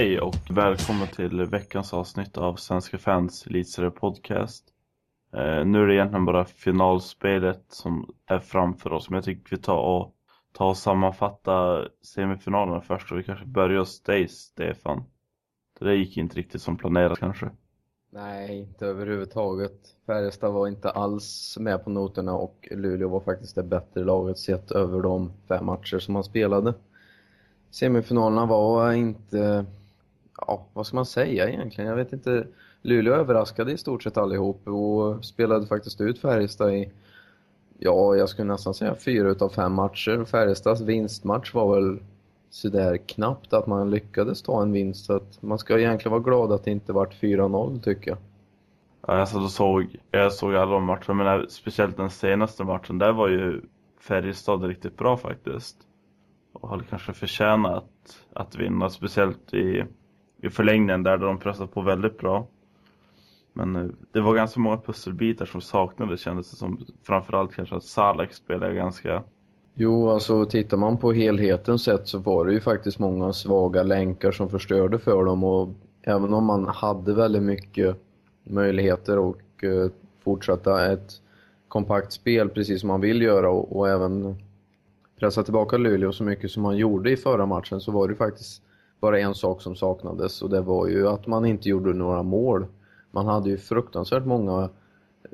Hej och välkommen till veckans avsnitt av Svenska fans Elitserie podcast. Eh, nu är det egentligen bara finalspelet som är framför oss, men jag tycker vi tar och, tar och sammanfatta semifinalerna först och vi kanske börjar hos dig Stefan. Det gick inte riktigt som planerat kanske. Nej, inte överhuvudtaget. Färjestad var inte alls med på noterna och Luleå var faktiskt det bättre laget sett över de fem matcher som man spelade. Semifinalerna var inte, ja vad ska man säga egentligen? Jag vet inte. Luleå överraskade i stort sett allihop och spelade faktiskt ut Färjestad i, ja jag skulle nästan säga fyra utav fem matcher. Färjestads vinstmatch var väl sådär knappt att man lyckades ta en vinst. Så att man ska egentligen vara glad att det inte vart 4-0 tycker jag. Ja, jag satt och såg, jag såg alla de matcherna, men speciellt den senaste matchen, där var ju Färjestad riktigt bra faktiskt. Och hade kanske förtjänat att vinna, speciellt i, i förlängningen där de pressade på väldigt bra. Men eh, det var ganska många pusselbitar som saknades kändes det som. Framförallt kanske att Salak spelade ganska Jo, alltså tittar man på helheten sett så var det ju faktiskt många svaga länkar som förstörde för dem och även om man hade väldigt mycket möjligheter och eh, fortsätta ett kompakt spel precis som man vill göra och, och, även pressa tillbaka Luleå så mycket som man gjorde i förra matchen så var det faktiskt bara en sak som saknades och det var ju att man inte gjorde några mål. Man hade ju fruktansvärt många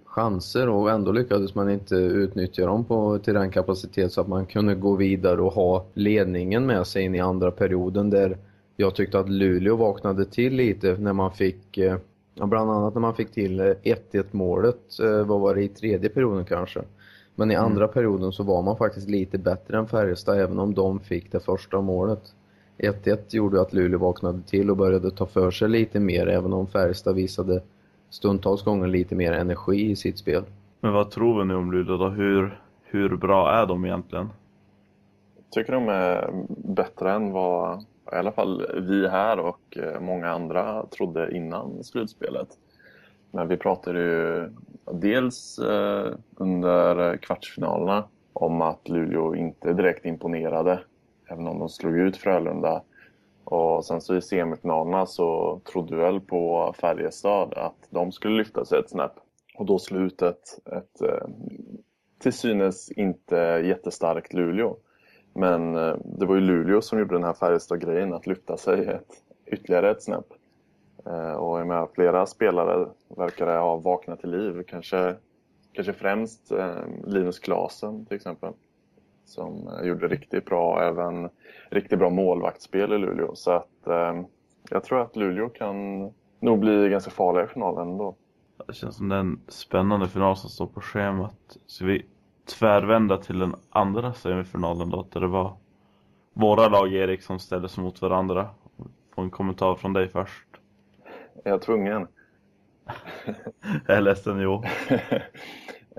chanser och ändå lyckades man inte utnyttja dem på, till den kapacitet så att man kunde gå vidare och ha ledningen med sig in i andra perioden där jag tyckte att Luleå vaknade till lite när man fick, eh, bland annat när man fick till 1-1 målet, eh, vad var det i tredje perioden kanske. Men i mm. andra perioden så var man faktiskt lite bättre än Färjestad även om de fick det första målet. 1-1 gjorde att Luleå vaknade till och började ta för sig lite mer även om Färjestad visade stundtals gånger lite mer energi i sitt spel. Men vad tror vi nu om Luleå då? Hur, hur bra är de egentligen? Jag tycker de är bättre än vad i alla fall vi här och eh, många andra trodde innan slutspelet. Men vi pratade ju dels eh, under kvartsfinalerna om att Luleå inte direkt imponerade, även om de slog ut Frölunda och sen så i semifinalerna så trodde väl på Färjestad att de skulle lyfta sig ett snäpp. Och då slå ut ett, eh, till synes inte jättestarkt Luleå. Men eh, det var ju Luleå som gjorde den här Färjestad-grejen, att lyfta sig ett, ytterligare ett snäpp. Eh, och jag menar, flera spelare verkar ha vaknat till liv. Kanske, kanske främst Linus Klasen till exempel som gjorde riktigt bra, även riktigt bra målvaktsspel i Luleå. Så att eh, jag tror att Luleå kan nog bli ganska farliga i finalen ändå. Det känns som den spännande final som står på schemat. Så vi tvärvända till den andra semifinalen då, där det var våra lag Erik som ställdes mot varandra. Få en kommentar från dig först. Är jag tvungen? jag är ledsen, jo.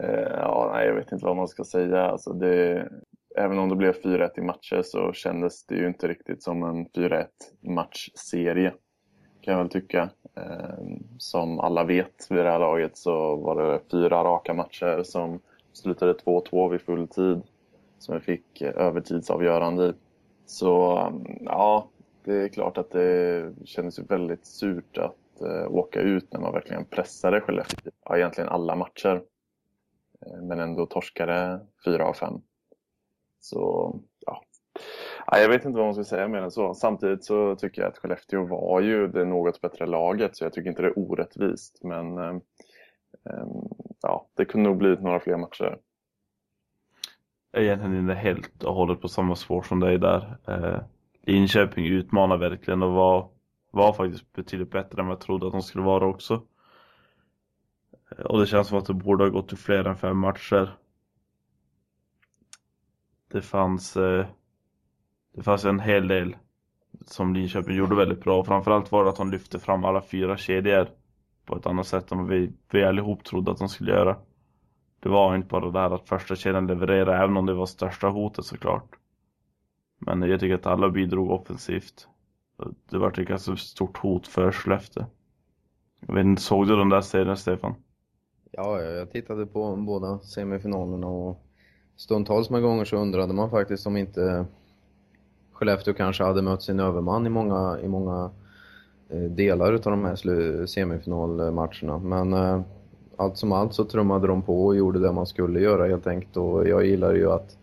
Eh, ja, nej, jag vet inte vad man ska säga. Alltså det, även om det blev 4-1 i matcher så kändes det ju inte riktigt som en 4-1 matchserie. Kan jag väl tycka. Ehm, som alla vet vid det här laget så var det fyra raka matcher som slutade 2-2 vid full tid. Som vi fick eh, övertidsavgörande i. Så ehm, ja, det är klart att det kändes väldigt surt att eh, åka ut när man verkligen pressade Skellefteå. Ja, egentligen alla matcher. Ehm, men ändå torskade fyra av fem. Så ja. jag vet inte vad man ska säga mer än så. Samtidigt så tycker jag att Skellefteå var ju det något bättre laget så jag tycker inte det är orättvist. Men eh, ehm, ja, det kunde nog blivit några fler matcher. Jag är egentligen inte helt och hållet på samma spår som dig där. Eh, Linköping utmanar verkligen och var, var faktiskt betydligt bättre än vad jag trodde att de skulle vara också. Eh, och det känns som att det borde ha gått till fler än fem matcher det fanns, eh, det fanns en hel del som Linköping gjorde väldigt bra. Framförallt var det att de lyfte fram alla fyra kedjor på ett annat sätt än vad vi, vi allihop trodde att de skulle göra. Det var inte bara det här att första kedjan levererade, även om det var största hotet såklart. Men jag tycker att alla bidrog offensivt. Det var ett ganska stort hot för Skellefteå. Jag vet inte, såg du den där serien Stefan? Ja, jag tittade på båda semifinalerna och stundtals med gånger så undrade man faktiskt om inte Skellefteå kanske hade mött sin överman i många, i många eh, delar utav de här semifinalmatcherna. Men eh, allt som allt så trummade de på och gjorde det man skulle göra helt enkelt. Och jag gillar ju att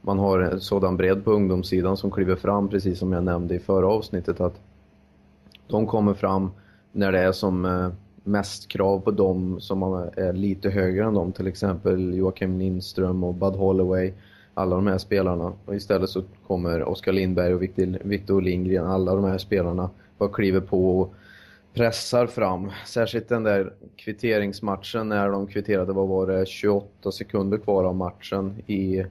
man har en sådan bredd på ungdomssidan som kliver fram, precis som jag nämnde i förra avsnittet, att de kommer fram när det är som eh, mest krav på dem som är lite högre än dem, till exempel Joakim Lindström och Bud Holloway, alla de här spelarna. Och istället så kommer Oskar Lindberg och Victor Lindgren, alla de här spelarna, bara kliver på och pressar fram. Särskilt den där kvitteringsmatchen när de kvitterade, vad var det, 28 sekunder kvar av matchen i,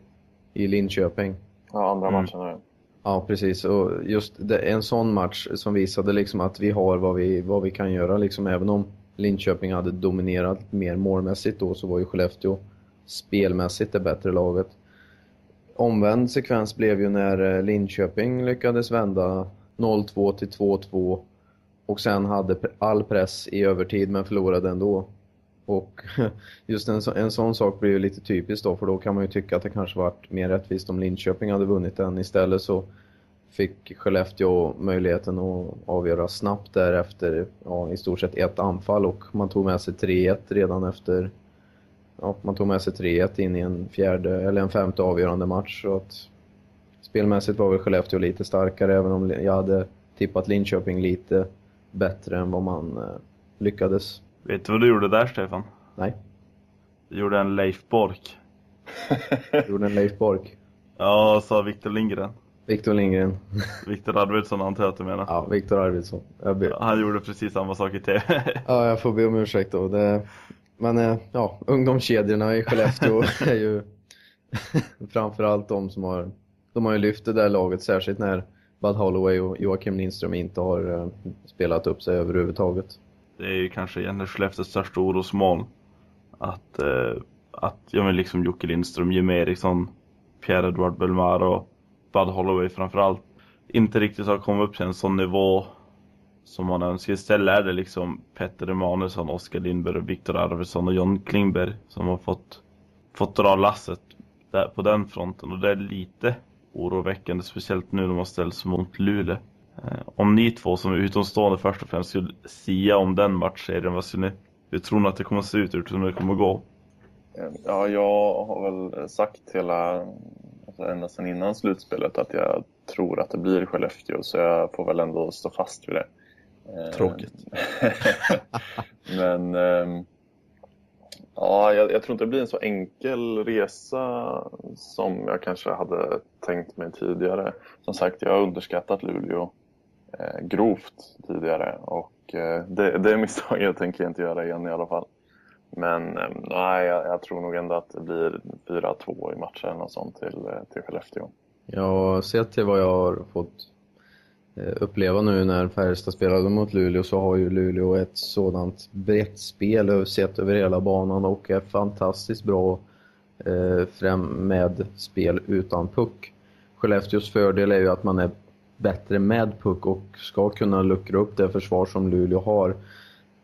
i Linköping. Ja, andra mm. matchen. Mm. Ja, precis. Och just en sån match som visade liksom att vi har vad vi, vad vi kan göra. Liksom, även om Linköping hade dominerat mer målmässigt då så var ju Skellefteå spelmässigt det bättre laget. Omvänd sekvens blev ju när eh, Linköping lyckades vända 0-2 till 2-2 och sen hade all press i övertid men förlorade ändå. Och just en, så, en sån sak blir ju lite typiskt då för då kan man ju tycka att det kanske varit mer rättvist om Linköping hade vunnit den. Istället så fick Skellefteå möjligheten att avgöra snabbt därefter ja, i stort sett ett anfall och man tog med sig 3-1 redan efter ja, man tog med sig 3-1 in i en fjärde eller en femte avgörande match så att spelmässigt var väl Skellefteå lite starkare även om jag hade tippat Linköping lite bättre än vad man eh, lyckades. Vet du vad du gjorde där, Stefan? Nej. Du gjorde en Leif Bork. gjorde en Leif Bork? Ja, sa Victor Lindgren. Victor Lindgren. Viktor Arvidsson antar jag att du menar. Ja, Viktor Arvidsson. Han gjorde precis samma sak i TV. ja, jag får be om ursäkt då. Det... Men eh, ja, ungdomskedjorna i Skellefteå är ju framförallt de som har, de har ju lyft det där laget, särskilt när Bud Holloway och Joakim Lindström inte har uh, spelat upp sig överhuvudtaget. Det är ju kanske egentligen Skellefteås största orosmoln. Att, uh, att ja, men liksom Jocke Lindström, Jim Eriksson, Pierre-Edouard Belmar och Bud Holloway framförallt inte riktigt har kommit upp till en sån nivå som man önskar. Istället är det liksom Petter Emanuelsson, Oskar Lindberg, Viktor Arvidsson och John Klingberg som har fått, fått dra lasset där, på den fronten. Och det är lite oroväckande, speciellt nu när man ställs mot Luleå. Eh, om ni två som är utomstående först och främst skulle sia om den matchserien, vad skulle ni, hur tror ni att det kommer att se ut? Hur tror ni det kommer att gå? Ja, jag har väl sagt hela, ända sedan innan slutspelet att jag tror att det blir Skellefteå, så jag får väl ändå stå fast vid det. Eh, Tråkigt. Men ehm, Ja, jag, jag, tror inte det blir en så enkel resa som jag kanske hade tänkt mig tidigare. Som sagt, jag har underskattat Luleå eh, grovt tidigare och eh, det, det misstaget tänker jag inte göra igen i alla fall. Men eh, nej, jag, jag, tror nog ändå att det blir 4-2 i matchen och sånt till, eh, till Skellefteå. Ja, sett till vad jag har fått eh, uppleva nu när Färjestad spelade mot Luleå så har ju Luleå ett sådant brett spel sett över hela banan och är fantastiskt bra fram med spel utan puck. Skellefteås fördel är ju att man är bättre med puck och ska kunna luckra upp det försvar som Luleå har.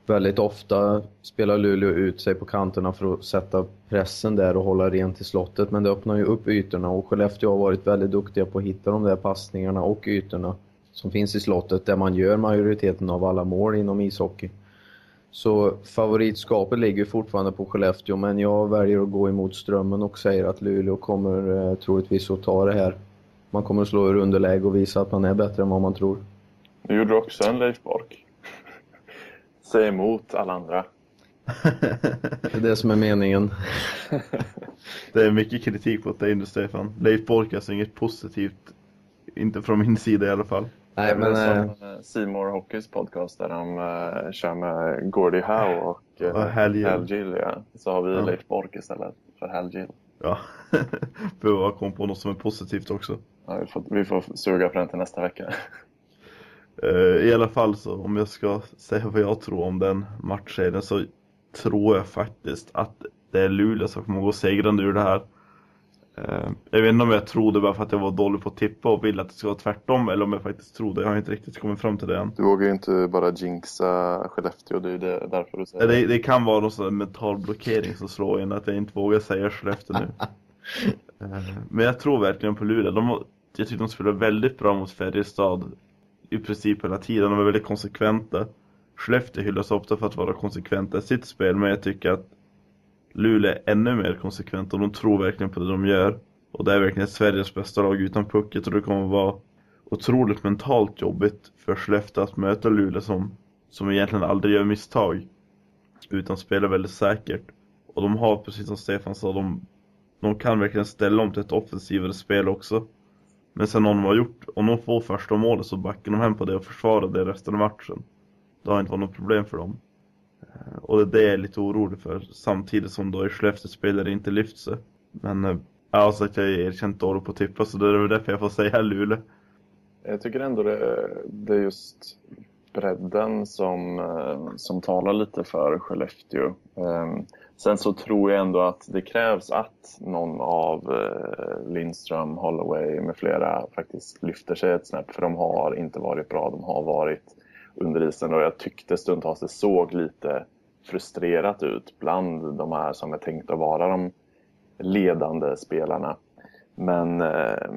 Väldigt ofta spelar Luleå ut sig på kanterna för att sätta pressen där och hålla rent i slottet men det öppnar ju upp ytorna och Skellefteå har varit väldigt duktiga på att hitta de där passningarna och ytorna som finns i slottet där man gör majoriteten av alla mål inom ishockey. Så favoritskapet ligger fortfarande på Skellefteå men jag väljer att gå emot strömmen och säger att Luleå kommer eh, troligtvis att ta det här. Man kommer att slå ur underläge och visa att man är bättre än vad man tror. Nu gjorde du också en Leif Bark. Säg emot alla andra. det är det som är meningen. det är mycket kritik mot dig nu Stefan. Leif Bork är alltså inget positivt. Inte från min sida i alla fall. Nej, men, som äh, Seymour Hockeys podcast där de uh, kör med Gordie Howe och uh, Hal Gill. Ja. Så har vi ja. Leif Bork istället för Hal Gill. Ja, behöver komma på något som är positivt också. Ja, vi, får, vi får suga på den till nästa vecka. Uh, I alla fall så om jag ska säga vad jag tror om den matchserien så tror jag faktiskt att det är Luleå som kommer gå segrande ur det här. Uh, jag vet inte om jag tror det bara för att jag var dålig på att tippa och vill att det ska vara tvärtom eller om jag faktiskt tror det. Jag har inte riktigt kommit fram till det än. Du vågar ju inte bara jinxa Skellefteå, det är det därför du säger det. Det, det kan vara någon sån mental blockering som slår in att jag inte vågar säga Skellefteå nu. uh, men jag tror verkligen på Luleå. De, jag tycker de spelar väldigt bra mot Färjestad i princip hela tiden. De är väldigt konsekventa. Skellefteå hyllas ofta för att vara konsekventa i sitt spel, men jag tycker att Luleå är ännu mer konsekventa och de tror verkligen på det de gör. Och det är verkligen Sveriges bästa lag utan pucket och det kommer vara otroligt mentalt jobbigt för Skellefteå att möta Luleå som, som egentligen aldrig gör misstag. Utan spelar väldigt säkert. Och de har, precis som Stefan sa, de, de kan verkligen ställa om till ett offensivare spel också. Men sen om de har gjort, om de får första målet så backar de hem på det och försvarar det resten av matchen. Det har inte varit något problem för dem. Eh, och det är det jag är lite orolig för, samtidigt som då i Skellefteå spelare inte lyft sig. Men eh, jag har sagt att jag är erkänt dålig på att tippa så det är väl därför jag får säga Luleå. Jag tycker ändå det, eh, det är just bredden som, eh, som talar lite för Skellefteå. Ehm, sen så tror jag ändå att det krävs att någon av eh, Lindström, Holloway med flera faktiskt lyfter sig ett snäpp för de har inte varit bra. De har varit under isen och jag tyckte stundtals det såg lite frustrerat ut bland de här som är tänkta att vara de ledande spelarna. Men eh,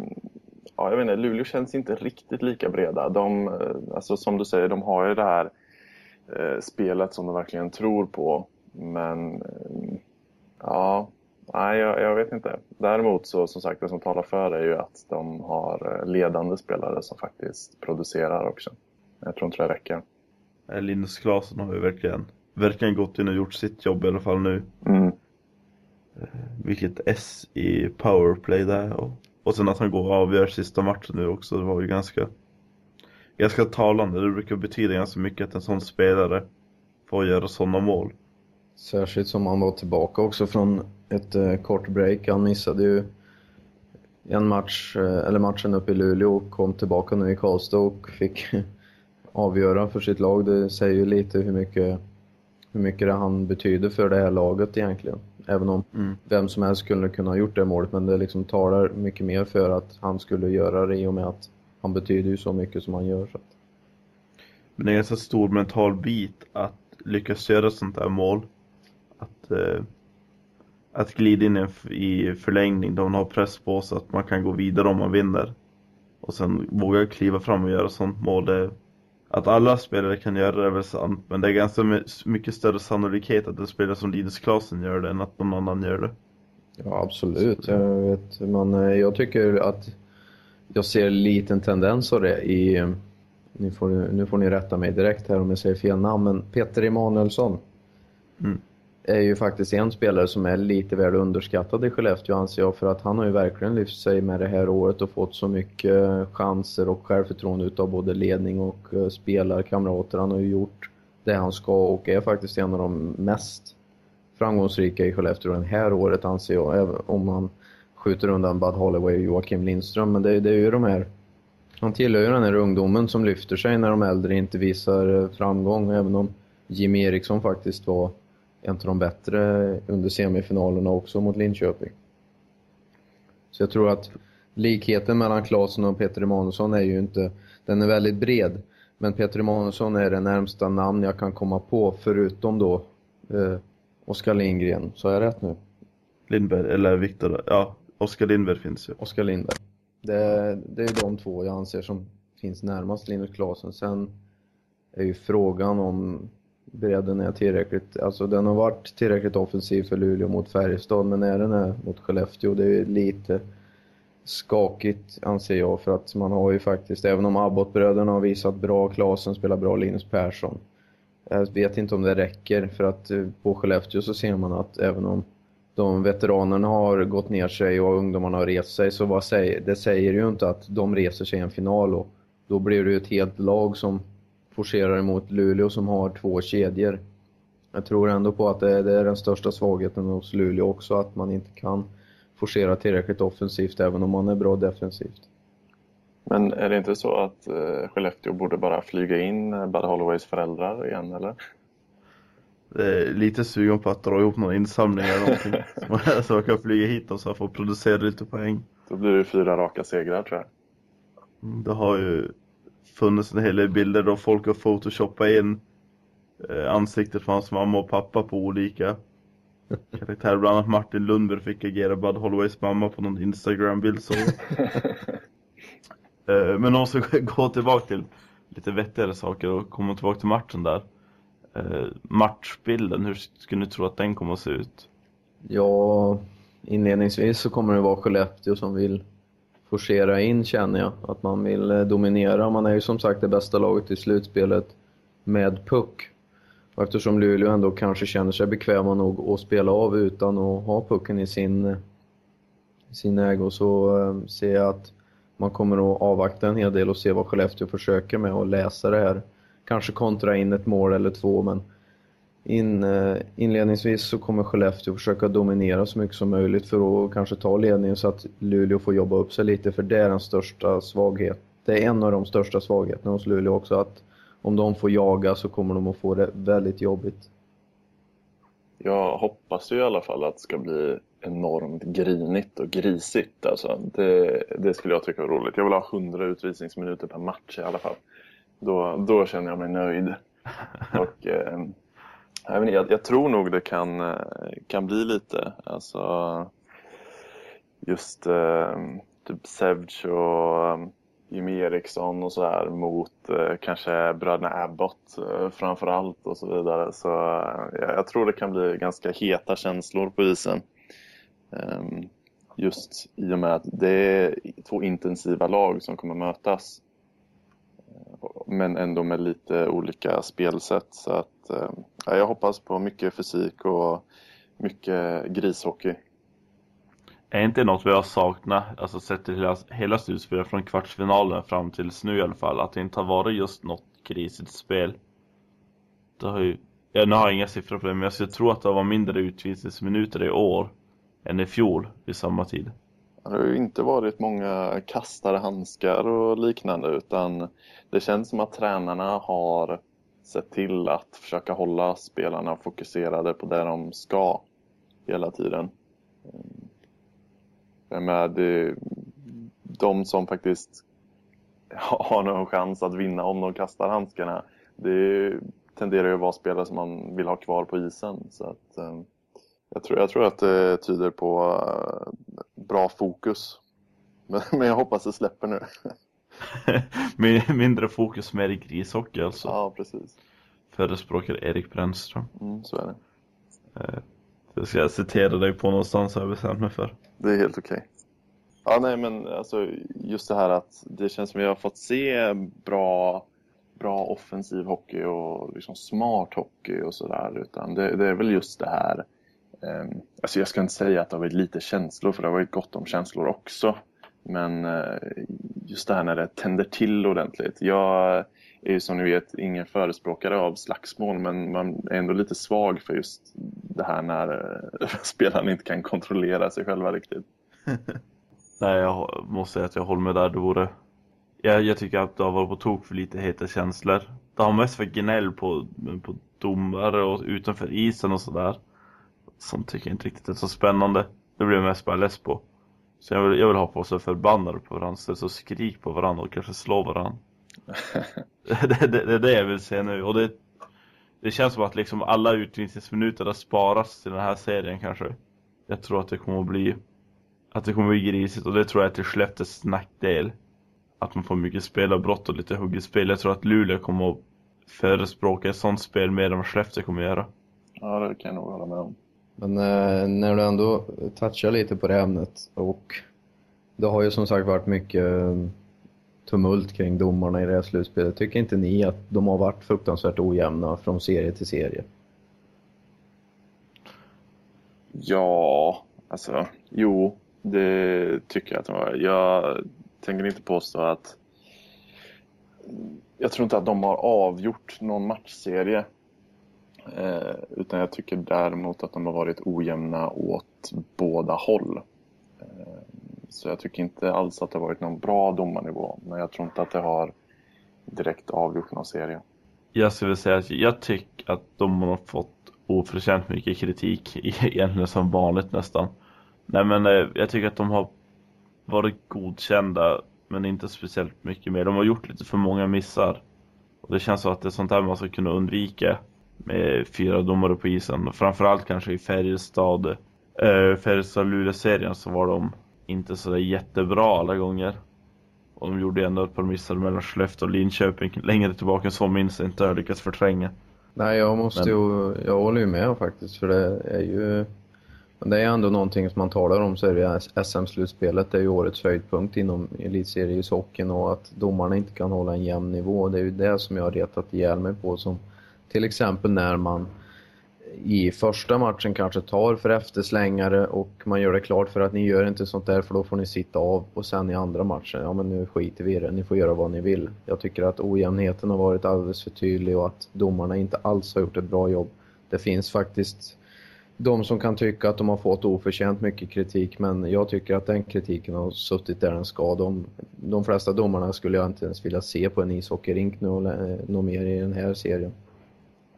ja, jag vet inte, Luleå känns inte riktigt lika breda. De, eh, alltså, som du säger, de har ju det här eh, spelet som de verkligen tror på. Men eh, ja, nej, jag, jag, vet inte. Däremot så som sagt, det som talar för är ju att de har eh, ledande spelare som faktiskt producerar också. Jag tror inte det räcker. Linus Klasen har ju verkligen, verkligen gått in och gjort sitt jobb i alla fall nu. Mm. Vilket S i powerplay där. Och, och sen att han går och avgör sista matchen nu också. Det var ju ganska, ganska talande. Det brukar betyda ganska mycket att en sån spelare får göra sådana mål. Särskilt som han var tillbaka också från ett eh, kort break. Han missade ju en match, eh, eller matchen uppe i Luleå och kom tillbaka nu i Karlstad och fick avgöra för sitt lag. Det säger ju lite hur mycket, hur mycket han betyder för det här laget egentligen. Även om mm. vem som helst skulle kunna ha gjort det målet, men det liksom talar mycket mer för att han skulle göra det i och med att han betyder ju så mycket som han gör. Så. Men det är en ganska stor mental bit att lyckas göra sånt här mål. Att, eh, att glida in i förlängning där man har press på sig att man kan gå vidare om man vinner. Och sen våga kliva fram och göra sånt mål. Det, att alla spelare kan göra det är väl sant, men det är ganska mycket större sannolikhet att en spelare som Linus Klasen gör det än att någon annan gör det. Ja, absolut. Jag, vet, men eh, jag tycker att jag ser en liten tendens av det i... Nu får, nu får ni rätta mig direkt här om jag säger fel namn, men Peter Emanuelsson. Mm är ju faktiskt en spelare som är lite väl underskattad i Skellefteå anser jag för att han har ju verkligen lyft sig med det här året och fått så mycket eh, chanser och självförtroende utav både ledning och eh, spelarkamrater. Han har ju gjort det han ska och är faktiskt en av de mest framgångsrika i Skellefteå det här året anser jag, även om man skjuter undan Bud Holloway och Joakim Lindström. Men det, det är ju de här han tillhör ju den här ungdomen som lyfter sig när de äldre inte visar eh, framgång, även om Jimmy Eriksson faktiskt var en av de bättre under semifinalerna också mot Linköping. Så jag tror att likheten mellan Klasen och Peter Emanuelsson är ju inte, den är väldigt bred. Men Peter Emanuelsson är det närmsta namn jag kan komma på förutom då eh, Oskar Lindgren. Så har jag rätt nu? Lindberg, eller Viktor, ja, Oskar Lindberg finns ju. Oskar Lindberg. Det, det är de två jag anser som finns närmast Linus Klasen. Sen är ju frågan om bredden är tillräckligt, alltså den har varit tillräckligt offensiv för Luleå mot Färjestad, men är den här mot Skellefteå, det är lite skakigt anser jag, för att man har ju faktiskt, även om Abbott-bröderna har visat bra, Klasen spelar bra, Linus Persson. Jag vet inte om det räcker, för att eh, på Skellefteå så ser man att även om de veteranerna har gått ner sig och ungdomarna har rest sig, så vad säger, det säger ju inte att de reser sig i en final och då blir det ju ett helt lag som forcerar emot Luleå som har två kedjor. Jag tror ändå på att det är, det är den största svagheten hos Luleå också, att man inte kan forcera tillräckligt offensivt även om man är bra defensivt. Men är det inte så att uh, Skellefteå borde bara flyga in uh, Bud Holloways föräldrar igen, eller? lite sugen på att dra ihop någon insamling eller någonting. så man kan flyga hit och så få producera lite poäng. Då blir det fyra raka segrar tror jag. Mm, det har ju funnits en hel del bilder då folk har photoshoppat in eh, ansiktet på hans mamma och pappa på olika karaktärer. Bland annat Martin Lundberg fick agera Bud Holloways mamma på någon Instagram-bild så. eh, men om ska gå tillbaka till lite vettigare saker och komma tillbaka till matchen där. Eh, matchbilden, hur skulle ni tro att den kommer att se ut? Ja, inledningsvis så kommer det vara Skellefteå som vill forcera in känner jag. Att man vill eh, dominera. Man är ju som sagt det bästa laget i slutspelet med puck. Och eftersom Luleå ändå kanske känner sig bekväma nog att spela av utan att ha pucken i sin, eh, sin ägo så eh, ser jag att man kommer att avvakta en hel del och se vad Skellefteå försöker med och läsa det här. Kanske kontra in ett mål eller två men in, äh, inledningsvis så kommer Skellefteå försöka dominera så mycket som möjligt för att kanske ta ledningen så att Luleå får jobba upp sig lite för det är den största svaghet. Det är en av de största svagheterna hos Luleå också att om de får jaga så kommer de att få det väldigt jobbigt. Jag hoppas ju i alla fall att det ska bli enormt grinigt och grisigt. Alltså, det, det skulle jag tycka var roligt. Jag vill ha 100 utvisningsminuter per match i alla fall. Då, då känner jag mig nöjd. Och, eh, jag, jag, tror nog det kan, eh, kan bli lite. Alltså, just eh, typ Sevch och eh, Jimmy Eriksson och sådär mot eh, kanske bröderna Abbott eh, framför allt och så vidare. Så eh, jag tror det kan bli ganska heta känslor på isen. Ehm, just i och med att det är två intensiva lag som kommer mötas. Men ändå med lite olika spelsätt. Så att, eh, ja, jag hoppas på mycket fysik och mycket grishockey. Är inte något vi har saknat, alltså sett till hela, hela slutspelet från kvartsfinalen fram tills nu i alla fall, att det inte har varit just något krisigt spel. Det har ju, ja, nu har jag inga siffror på det, men jag skulle tro att det var mindre utvisningsminuter i år än i fjol vid samma tid. Det har ju inte varit många kastade handskar och liknande utan det känns som att tränarna har sett till att försöka hålla spelarna fokuserade på det de ska hela tiden. Med de som faktiskt har någon chans att vinna om de kastar handskarna. Det tenderar ju att vara spelare som man vill ha kvar på isen. Så att, eh, jag, tror, jag tror att det tyder på eh, bra fokus. Men, men jag hoppas det släpper nu. Mindre fokus, mer grishockey alltså. Ja, precis. Förespråkar Erik Brännström. Mm, så är det. Eh, det ska jag citera dig på någonstans har jag bestämt mig för. Det är helt okej. Okay. Ja, nej men alltså just det här att det känns som att vi har fått se bra, bra offensiv hockey och liksom smart hockey och sådär. Utan det, det, är väl just det här. Eh, alltså jag ska inte säga att det har varit lite känslor för det har varit gott om känslor också. Men eh, just det här när det tänder till ordentligt. Jag är ju som ni vet ingen förespråkare av slagsmål men man är ändå lite svag för just det här när eh, spelarna inte kan kontrollera sig själva riktigt. Nej, jag måste säga att jag håller med där. Det vore... jag, jag tycker att det har varit på tok för lite heta känslor. Det har mest varit gnäll på, på domare och utanför isen och sådär. Som tycker jag inte riktigt är så spännande. Det blir jag mest bara less på. Så jag vill, jag vill ha på sig förbannade på varandra, så skrik på varandra och kanske slå varandra. det, det, det, är det jag vill se nu. Och det, det känns som att liksom alla utvisningsminuter har sparats till den här serien kanske. Jag tror att det kommer att bli att det kommer att bli grisigt och det tror jag är till Skellefteås nackdel. Att man får mycket spelarbrott och lite huggelspel. Jag tror att Luleå kommer att förespråka ett sånt spel mer än vad Skellefteå kommer att göra. Ja, det kan jag nog hålla med om. Men eh, när du ändå touchar lite på det ämnet och det har ju som sagt varit mycket eh, tumult kring domarna i det här slutspelet. Tycker inte ni att de har varit fruktansvärt ojämna från serie till serie? Ja, alltså jo, det tycker jag att de har. Jag tänker inte påstå att jag tror inte att de har avgjort någon matchserie. Eh, utan jag tycker däremot att de har varit ojämna åt båda håll. Eh, så jag tycker inte alls att det har varit någon bra domarnivå. Men jag tror inte att det har direkt avgjort någon serie. Jag skulle säga att jag tycker att de har fått oförtjänt mycket kritik. Egentligen som vanligt nästan. Nej men eh, jag tycker att de har varit godkända. Men inte speciellt mycket mer. De har gjort lite för många missar. Och det känns som att det är sånt där man ska kunna undvika. Med fyra domare på isen. Framförallt kanske i Färjestad. Eh, Färjestad-Luleå-serien så var de inte så jättebra alla gånger. Och de gjorde ändå ett par missar mellan Skellefteå och Linköping längre tillbaka, så minns jag inte, jag lyckats förtränga. Nej, jag måste Men... ju, jag håller ju med faktiskt för det är ju det är ändå någonting som man talar om så är det SM-slutspelet, det är ju årets höjdpunkt inom elitseriehockeyn och att domarna inte kan hålla en jämn nivå. Det är ju det som jag har retat ihjäl mig på som till exempel när man i första matchen kanske tar för efterslängare och man gör det klart för att ni gör inte sånt där för då får ni sitta av och sen i andra matchen, ja men nu skiter vi i det, ni får göra vad ni vill. Jag tycker att ojämnheten har varit alldeles för tydlig och att domarna inte alls har gjort ett bra jobb. Det finns faktiskt de som kan tycka att de har fått oförtjänt mycket kritik men jag tycker att den kritiken har suttit där den ska. De, de flesta domarna skulle jag inte ens vilja se på en ishockeyrink eh, något mer i den här serien.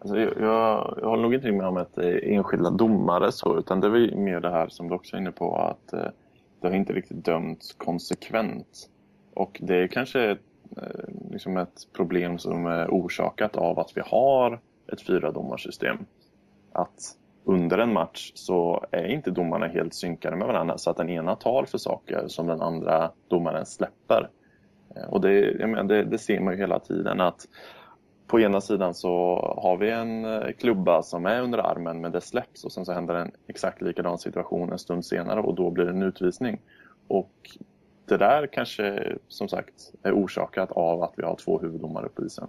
Alltså jag, jag, jag håller nog inte med om att det är enskilda domare så, utan det är mer det här som du också är inne på att eh, det har inte riktigt dömts konsekvent. Och det är kanske ett, eh, liksom ett problem som är orsakat av att vi har ett fyradomarsystem. Att under en match så är inte domarna helt synkade med varandra så att den ena tar för saker som den andra domaren släpper. Eh, och det, menar, det, det ser man ju hela tiden att på ena sidan så har vi en eh, klubba som är under armen men det släpps och sen så händer en exakt likadan situation en stund senare och då blir det en utvisning. Och det där kanske som sagt är orsakat av att vi har två huvuddomare på isen.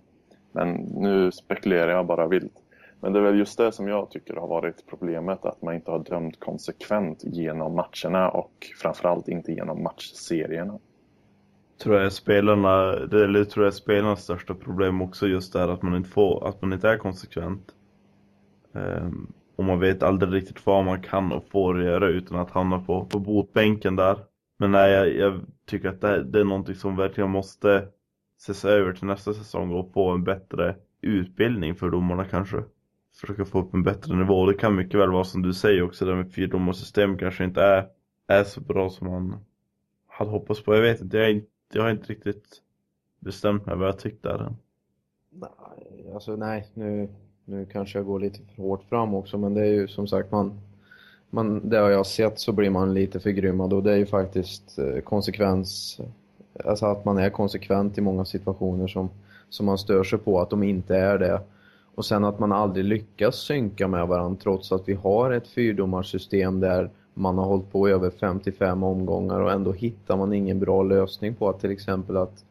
Men nu spekulerar jag bara vilt. Men det är väl just det som jag tycker har varit problemet, att man inte har dömt konsekvent genom matcherna och framförallt inte genom matchserierna. Tror jag är det är, tror jag spelarnas största problem också just det här att man inte får, att man inte är konsekvent. Um, och man vet aldrig riktigt vad man kan och får göra utan att hamna på, på botbänken där. Men nej, jag, jag tycker att det, det är någonting som verkligen måste ses över till nästa säsong och få en bättre utbildning för domarna kanske försöka få upp en bättre nivå. Det kan mycket väl vara som du säger också, det med fyrdomarsystem kanske inte är, är så bra som man hade hoppats på. Jag vet inte, jag, inte, jag har inte riktigt bestämt mig vad jag tyckte där än. Nej, alltså nej, nu, nu kanske jag går lite för hårt fram också, men det är ju som sagt man, man det har jag sett så blir man lite förgrymmad och det är ju faktiskt eh, konsekvens, alltså att man är konsekvent i många situationer som, som man stör sig på att de inte är det. Och sen att man aldrig lyckas synka med varandra trots att vi har ett fyrdomarsystem där man har hållit på i över 55 omgångar och ändå hittar man ingen bra lösning på att till exempel att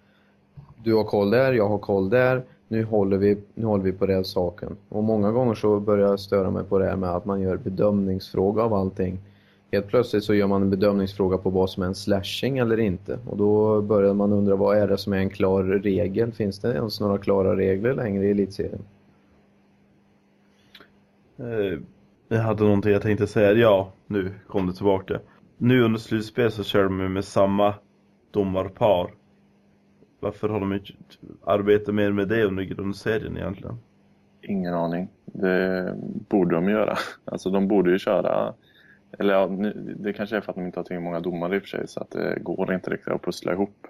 du har koll där, jag har koll där, nu håller vi, nu håller vi på den saken. Och många gånger så börjar jag störa mig på det här med att man gör bedömningsfråga av allting. Helt plötsligt så gör man en bedömningsfråga på vad som är en slashing eller inte. Och då börjar man undra vad är det som är en klar regel? Finns det ens några klara regler längre i elitserien? Eh, jag hade någonting jag tänkte säga. Ja, nu kom det tillbaka. Nu under slutspel så kör de med samma domarpar. Varför har de inte arbetat mer med det under grundserien egentligen? Ingen aning. Det borde de göra. Alltså de borde ju köra eller ja, det kanske är för att de inte har tillräckligt många domare i och för sig så att det går inte riktigt att pussla ihop.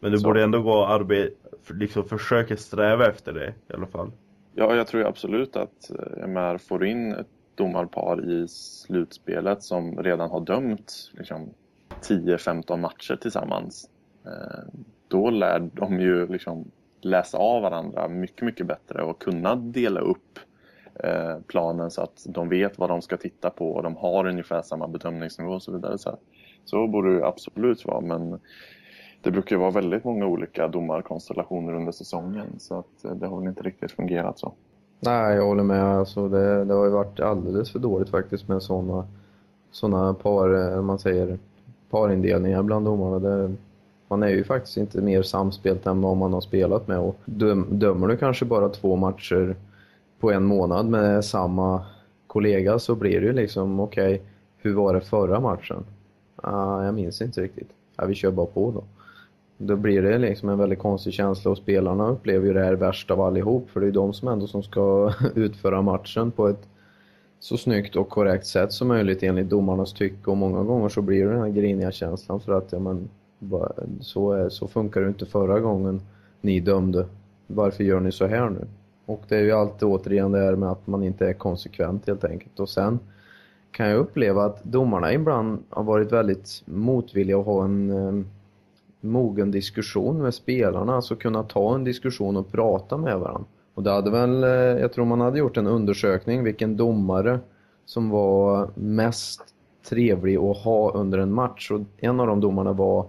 Men det så. borde ändå gå att arbeta, liksom försöka sträva efter det i alla fall. Ja, jag tror absolut att eh, MR får in ett domarpar i slutspelet som redan har dömt liksom, 10-15 matcher tillsammans. Eh, då lär de ju liksom läsa av varandra mycket, mycket bättre och kunna dela upp eh, planen så att de vet vad de ska titta på och de har ungefär samma bedömningsnivå och så vidare. Så, så borde det absolut vara, men det brukar ju vara väldigt många olika domarkonstellationer under säsongen så att eh, det har väl inte riktigt fungerat så. Nej, jag håller med. Alltså det, det har ju varit alldeles för dåligt faktiskt med sådana såna par, eh, man säger, parindelningar bland domarna. Det, man är ju faktiskt inte mer samspelt än vad man har spelat med och döm, dömer du kanske bara två matcher på en månad med samma kollega så blir det ju liksom, okej, okay, hur var det förra matchen? Uh, jag minns inte riktigt. Ja, vi kör bara på då. Då blir det liksom en väldigt konstig känsla och spelarna upplever ju det här värst av allihop för det är ju de som ändå som ska utföra matchen på ett så snyggt och korrekt sätt som möjligt enligt domarnas tycke och många gånger så blir det den här griniga känslan för att ja, men, så, är, så funkar det inte förra gången ni dömde. Varför gör ni så här nu? Och det är ju alltid återigen det här med att man inte är konsekvent helt enkelt. Och sen kan jag uppleva att domarna ibland har varit väldigt motvilliga att ha en eh, mogen diskussion med spelarna, alltså kunna ta en diskussion och prata med varandra. Och det hade väl, eh, jag tror man hade gjort en undersökning vilken domare som var mest trevlig att ha under en match och en av de domarna var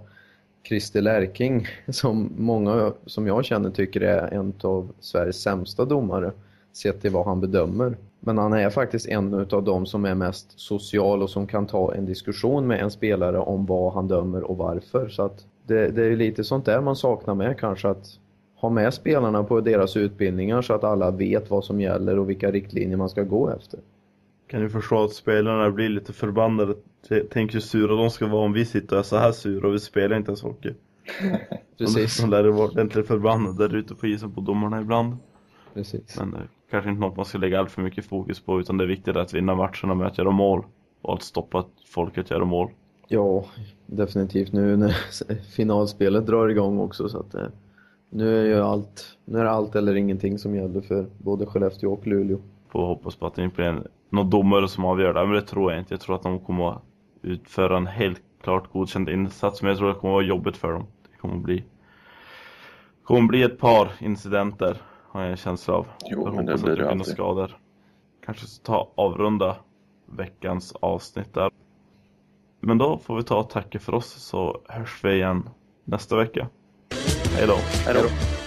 Christer Lärking som många som jag känner tycker är en av Sveriges sämsta domare sett till vad han bedömer. Men han är faktiskt en av de som är mest social och som kan ta en diskussion med en spelare om vad han dömer och varför. Så att det, det är lite sånt där man saknar med kanske att ha med spelarna på deras utbildningar så att alla vet vad som gäller och vilka riktlinjer man ska gå efter. Kan du förstå att spelarna blir lite förbannade? Tänk hur sura de ska vara om vi sitter och är så här sura och vi spelar inte ens hockey. Precis. De lär vara ordentligt förbannade där ute på isen på domarna ibland. Precis. Men det är kanske inte något man ska lägga allt för mycket fokus på utan det är viktigt att vinna matcherna med att göra mål. Och att stoppa att folket gör mål. Ja, definitivt nu när finalspelet drar igång också så att eh, nu är ju allt, nu är allt eller ingenting som gäller för både Skellefteå och Luleå. Får hoppas på att det inte blir någon domare som avgör det, men det tror jag inte. Jag tror att de kommer att utföra en helt klart godkänd insats, men jag tror att det kommer att vara jobbigt för dem. Det kommer att bli, kommer att bli ett par incidenter, har jag en känsla av. Jo, jag men det blir att det alltid. skador. Kanske ta avrunda veckans avsnitt där. Men då får vi ta och tacka för oss så hörs vi igen nästa vecka. Hej då! Hej då!